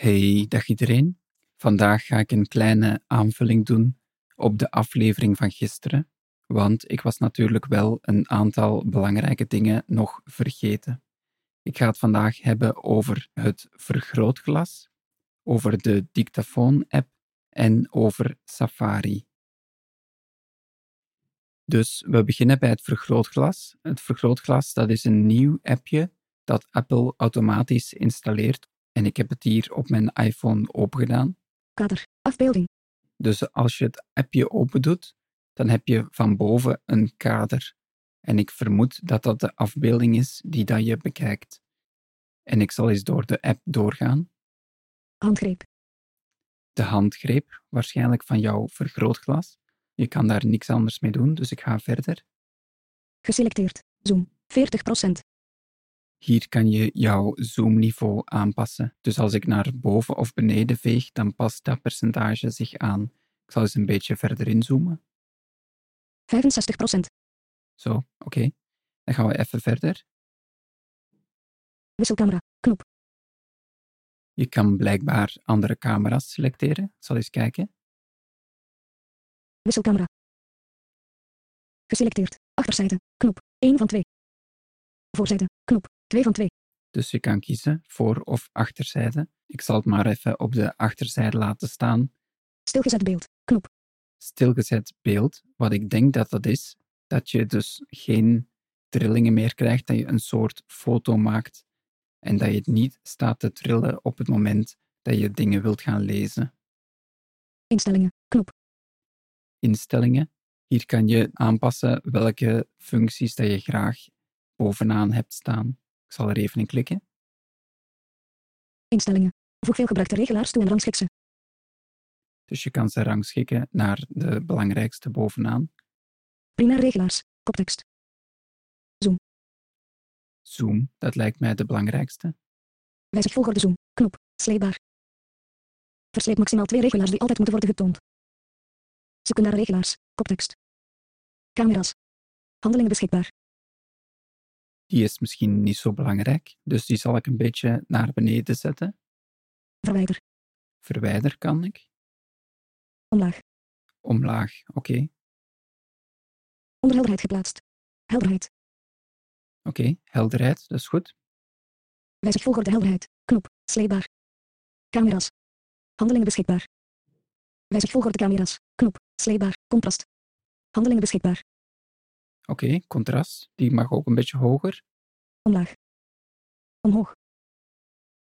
Hey, dag iedereen. Vandaag ga ik een kleine aanvulling doen op de aflevering van gisteren, want ik was natuurlijk wel een aantal belangrijke dingen nog vergeten. Ik ga het vandaag hebben over het vergrootglas, over de dictafoon-app en over Safari. Dus we beginnen bij het vergrootglas. Het vergrootglas dat is een nieuw appje dat Apple automatisch installeert en ik heb het hier op mijn iPhone opengedaan. Kader. Afbeelding. Dus als je het appje open doet, dan heb je van boven een kader. En ik vermoed dat dat de afbeelding is die dat je bekijkt. En ik zal eens door de app doorgaan. Handgreep. De handgreep, waarschijnlijk van jouw vergrootglas. Je kan daar niks anders mee doen, dus ik ga verder. Geselecteerd. Zoom. 40%. Hier kan je jouw zoomniveau aanpassen. Dus als ik naar boven of beneden veeg, dan past dat percentage zich aan. Ik zal eens een beetje verder inzoomen. 65%. Zo, oké. Dan gaan we even verder. Wisselcamera. Knop. Je kan blijkbaar andere camera's selecteren. Ik zal eens kijken. Wisselcamera. Geselecteerd. Achterzijde. Knop. 1 van 2. Voorzijde. Knop. 2 van 2. Dus je kan kiezen voor of achterzijde. Ik zal het maar even op de achterzijde laten staan. Stilgezet beeld. Knop. Stilgezet beeld, wat ik denk dat dat is, dat je dus geen trillingen meer krijgt, dat je een soort foto maakt en dat je het niet staat te trillen op het moment dat je dingen wilt gaan lezen. Instellingen. Knop. Instellingen. Hier kan je aanpassen welke functies dat je graag bovenaan hebt staan. Ik zal er even in klikken. Instellingen. Voeg veel gebruikte regelaars toe en rangschik ze. Dus je kan ze rangschikken naar de belangrijkste bovenaan. Primair regelaars. Koptekst. Zoom, dat lijkt mij de belangrijkste. Wijzig volgorde zoom. Knop. Sleepbaar. Versleep maximaal twee regelaars die altijd moeten worden getoond. Secundaire regelaars. Koptekst. Camera's. Handelingen beschikbaar. Die is misschien niet zo belangrijk, dus die zal ik een beetje naar beneden zetten. Verwijder. Verwijder kan ik. Omlaag. Omlaag, oké. Onder helderheid geplaatst. Helderheid. Oké, helderheid, dat is goed. Wijzig volgorde helderheid. Knop. Sleepbaar. Camera's. Handelingen beschikbaar. Wijzig volgorde camera's. Knop. Sleepbaar. Contrast. Handelingen beschikbaar. Oké, contrast, die mag ook een beetje hoger. Omlaag. Omhoog.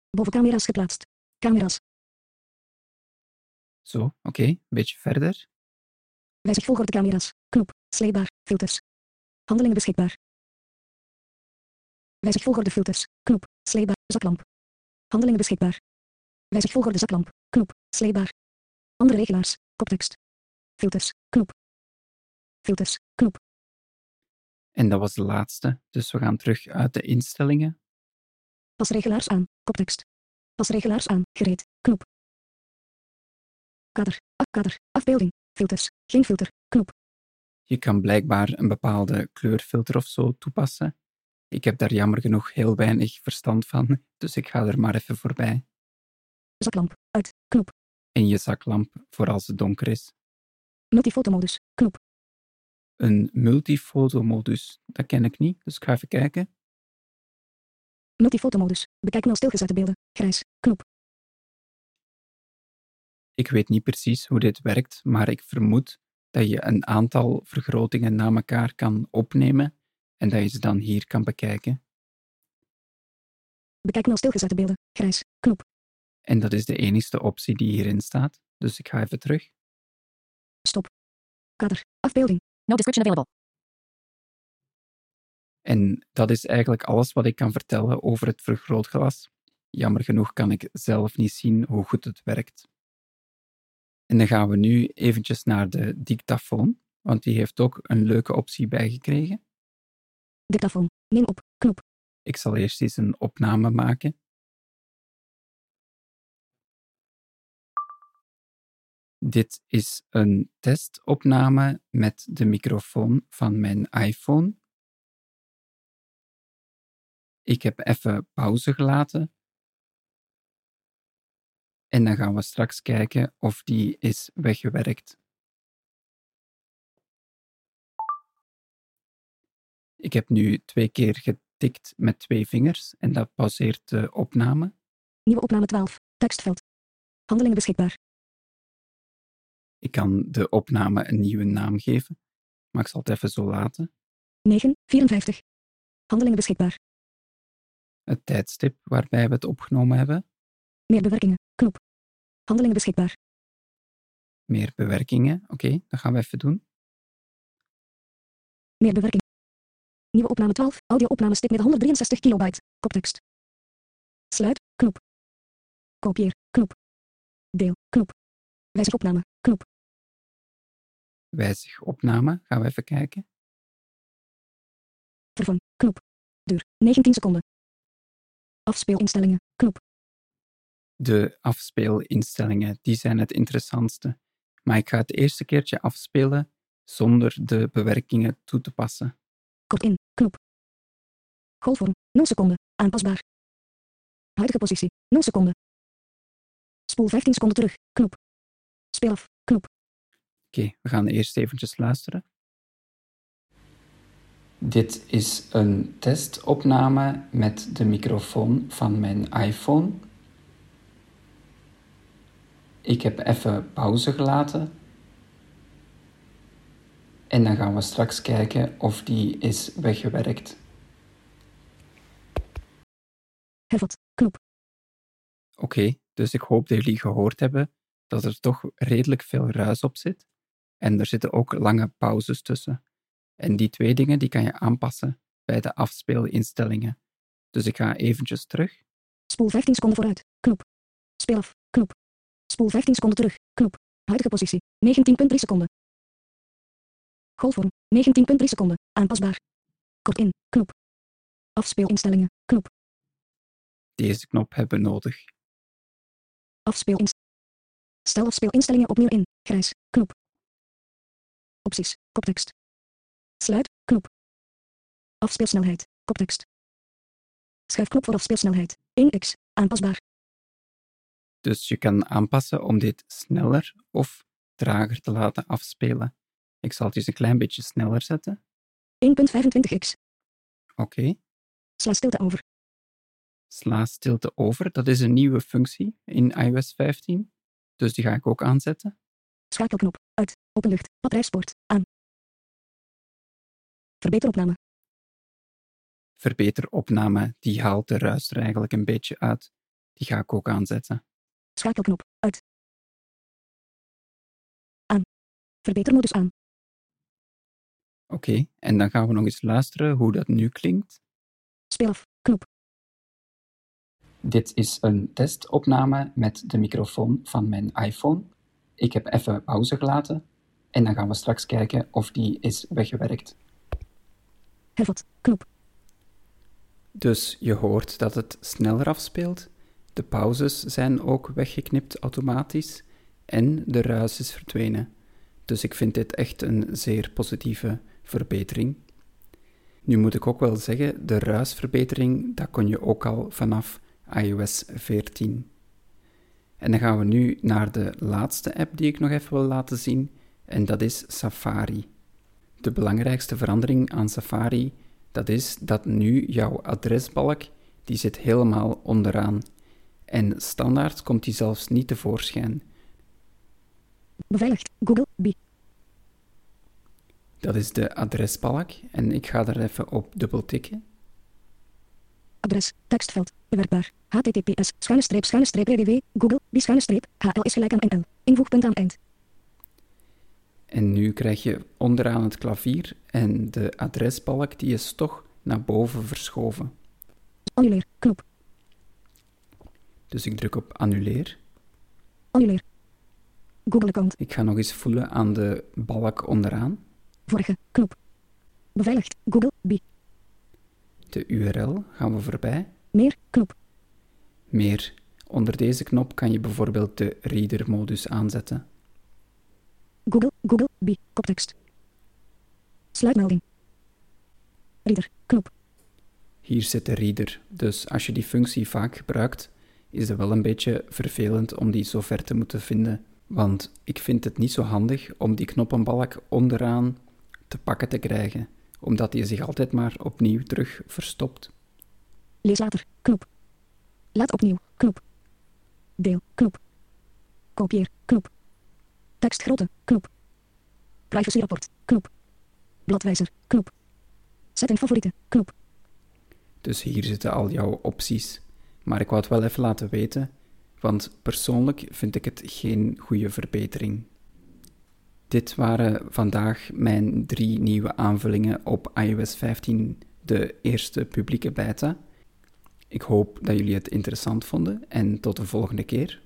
Boven camera's geplaatst. Camera's. Zo, oké, een beetje verder. Wijzig volgorde camera's. Knop. Sleepbaar. Filters. Handelingen beschikbaar. Wijzig volgorde filters. Knop. Sleepbaar. Zaklamp. Handelingen beschikbaar. Wijzig volgorde zaklamp. Knop. Sleepbaar. Andere regelaars. Koptekst. Filters. Knop. Filters. Knop. En dat was de laatste, dus we gaan terug uit de instellingen. Pas regelaars aan. Koptekst. Pas regelaars aan. Gereed. Knop. Kader. Af, kader. Afbeelding. Filters. Geen filter. Knop. Je kan blijkbaar een bepaalde kleurfilter of zo toepassen. Ik heb daar jammer genoeg heel weinig verstand van, dus ik ga er maar even voorbij. Zaklamp. Uit. Knop. En je zaklamp voor als het donker is. Multifotomodus. Knop. Een multifotomodus, dat ken ik niet, dus ik ga even kijken. Multifotomodus. Bekijk nul stilgezette beelden. Grijs. Knop. Ik weet niet precies hoe dit werkt, maar ik vermoed dat je een aantal vergrotingen na elkaar kan opnemen en dat je ze dan hier kan bekijken. Bekijk nul stilgezette beelden. Grijs. Knop. En dat is de enige optie die hierin staat, dus ik ga even terug. Stop. Kader. Afbeelding. No description available. En dat is eigenlijk alles wat ik kan vertellen over het vergrootglas. Jammer genoeg kan ik zelf niet zien hoe goed het werkt. En dan gaan we nu eventjes naar de dictafoon, want die heeft ook een leuke optie bijgekregen. Dictafoon. Neem op. Knop. Ik zal eerst eens een opname maken. Dit is een testopname met de microfoon van mijn iPhone. Ik heb even pauze gelaten En dan gaan we straks kijken of die is weggewerkt. Ik heb nu twee keer getikt met twee vingers en dat pauzeert de opname. Nieuwe opname 12. Tekstveld. Handelingen beschikbaar. Ik kan de opname een nieuwe naam geven, maar ik zal het even zo laten. 9. 54. Handelingen beschikbaar. Het tijdstip waarbij we het opgenomen hebben, Meer bewerkingen. Knop. Handelingen beschikbaar. meer bewerkingen. Oké, dat gaan we even doen. Meer bewerking. Nieuwe opname 12. Audio opname stick met 163 kilobyte. Koptekst. Sluit. Knop. Kopieer. Knop. Deel. Knop. Wijzig opname. Knop. Wijzig opname, gaan we even kijken. Vervang. Knop. Duur. 19 seconden. Afspeelinstellingen. Knop. De afspeelinstellingen, die zijn het interessantste. Maar ik ga het eerste keertje afspelen zonder de bewerkingen toe te passen. Kort in. Knop. Golfvorm. 0 seconden. Aanpasbaar. Huidige positie. 0 seconden. Spoel 15 seconden terug. Knop. Speel af. Knop. Oké, we gaan eerst eventjes luisteren. Dit is een testopname met de microfoon van mijn iPhone. Ik heb even pauze gelaten. En dan gaan we straks kijken of die is weggewerkt. Hervat. Knop. Oké, dus ik hoop dat jullie gehoord hebben dat er toch redelijk veel ruis op zit. En er zitten ook lange pauzes tussen. En die twee dingen die kan je aanpassen bij de afspeelinstellingen. Dus ik ga eventjes terug. Spoel 15 seconden vooruit. Knop. Speel af. Knop. Spoel 15 seconden terug. Knop. Huidige positie. 19.3 seconden. Golfvorm. 19.3 seconden. Aanpasbaar. Kort in. Knop. Afspeelinstellingen. Knop. Deze knop hebben we nodig. Afspeelinst. Stel afspeelinstellingen opnieuw in. Grijs. Knop. Opties. Koptekst. Sluit. Knop. Afspeelsnelheid. Koptekst. Schuifknop voor afspeelsnelheid. 1x. Aanpasbaar. Dus je kan aanpassen om dit sneller of trager te laten afspelen. Ik zal het eens een klein beetje sneller zetten. 1.25x. Oké. Sla stilte over. Sla stilte over. Dat is een nieuwe functie in iOS 15. Dus die ga ik ook aanzetten. Schakelknop. Uit. Openlucht. Batterijspoort. Aan. Verbeter opname. Verbeter opname, die haalt de ruis er eigenlijk een beetje uit. Die ga ik ook aanzetten. Schakelknop. Uit. Aan. Verbetermodus aan. Oké, en dan gaan we nog eens luisteren hoe dat nu klinkt. Speel af. Knop. Dit is een testopname met de microfoon van mijn iPhone. Ik heb even pauze gelaten en dan gaan we straks kijken of die is weggewerkt. Hervat. Knop. Dus je hoort dat het sneller afspeelt. De pauzes zijn ook weggeknipt automatisch en de ruis is verdwenen. Dus ik vind dit echt een zeer positieve verbetering. Nu moet ik ook wel zeggen, de ruisverbetering, dat kon je ook al vanaf iOS 14. En dan gaan we nu naar de laatste app die ik nog even wil laten zien, en dat is Safari. De belangrijkste verandering aan Safari, dat is dat nu jouw adresbalk, die zit helemaal onderaan. En standaard komt die zelfs niet tevoorschijn. Beveiligd. Google. B. Dat is de adresbalk en ik ga er even op dubbel tikken. Adres. Tekstveld. HTTPS. Schuine streep. Schuine streep. www. Google. B. Schuine streep. HL is gelijk aan NL. Invoegpunt aan eind. En nu krijg je onderaan het klavier en de adresbalk die is toch naar boven verschoven. Annuleer. Knop. Dus ik druk op annuleer. Annuleer. Google account. Ik ga nog eens voelen aan de balk onderaan. Vorige. Knop. Beveiligd. Google. B. De URL gaan we voorbij. Meer. Knop. Meer. Onder deze knop kan je bijvoorbeeld de reader-modus aanzetten. Google. Google. B. Koptekst. Sluitmelding. Reader. Knop. Hier zit de reader, dus als je die functie vaak gebruikt, is het wel een beetje vervelend om die zo ver te moeten vinden. Want ik vind het niet zo handig om die knoppenbalk onderaan te pakken te krijgen, omdat die zich altijd maar opnieuw terug verstopt. Lees later. Knop. Laat opnieuw. Knop. Deel. Knop. Kopieer. Knop. Tekstgrootte. Knop. Privacyrapport. Knop. Bladwijzer. Knop. Zet in favorieten. Knop. Dus hier zitten al jouw opties. Maar ik wou het wel even laten weten, want persoonlijk vind ik het geen goede verbetering. Dit waren vandaag mijn drie nieuwe aanvullingen op iOS 15, de eerste publieke beta. Ik hoop dat jullie het interessant vonden en tot de volgende keer.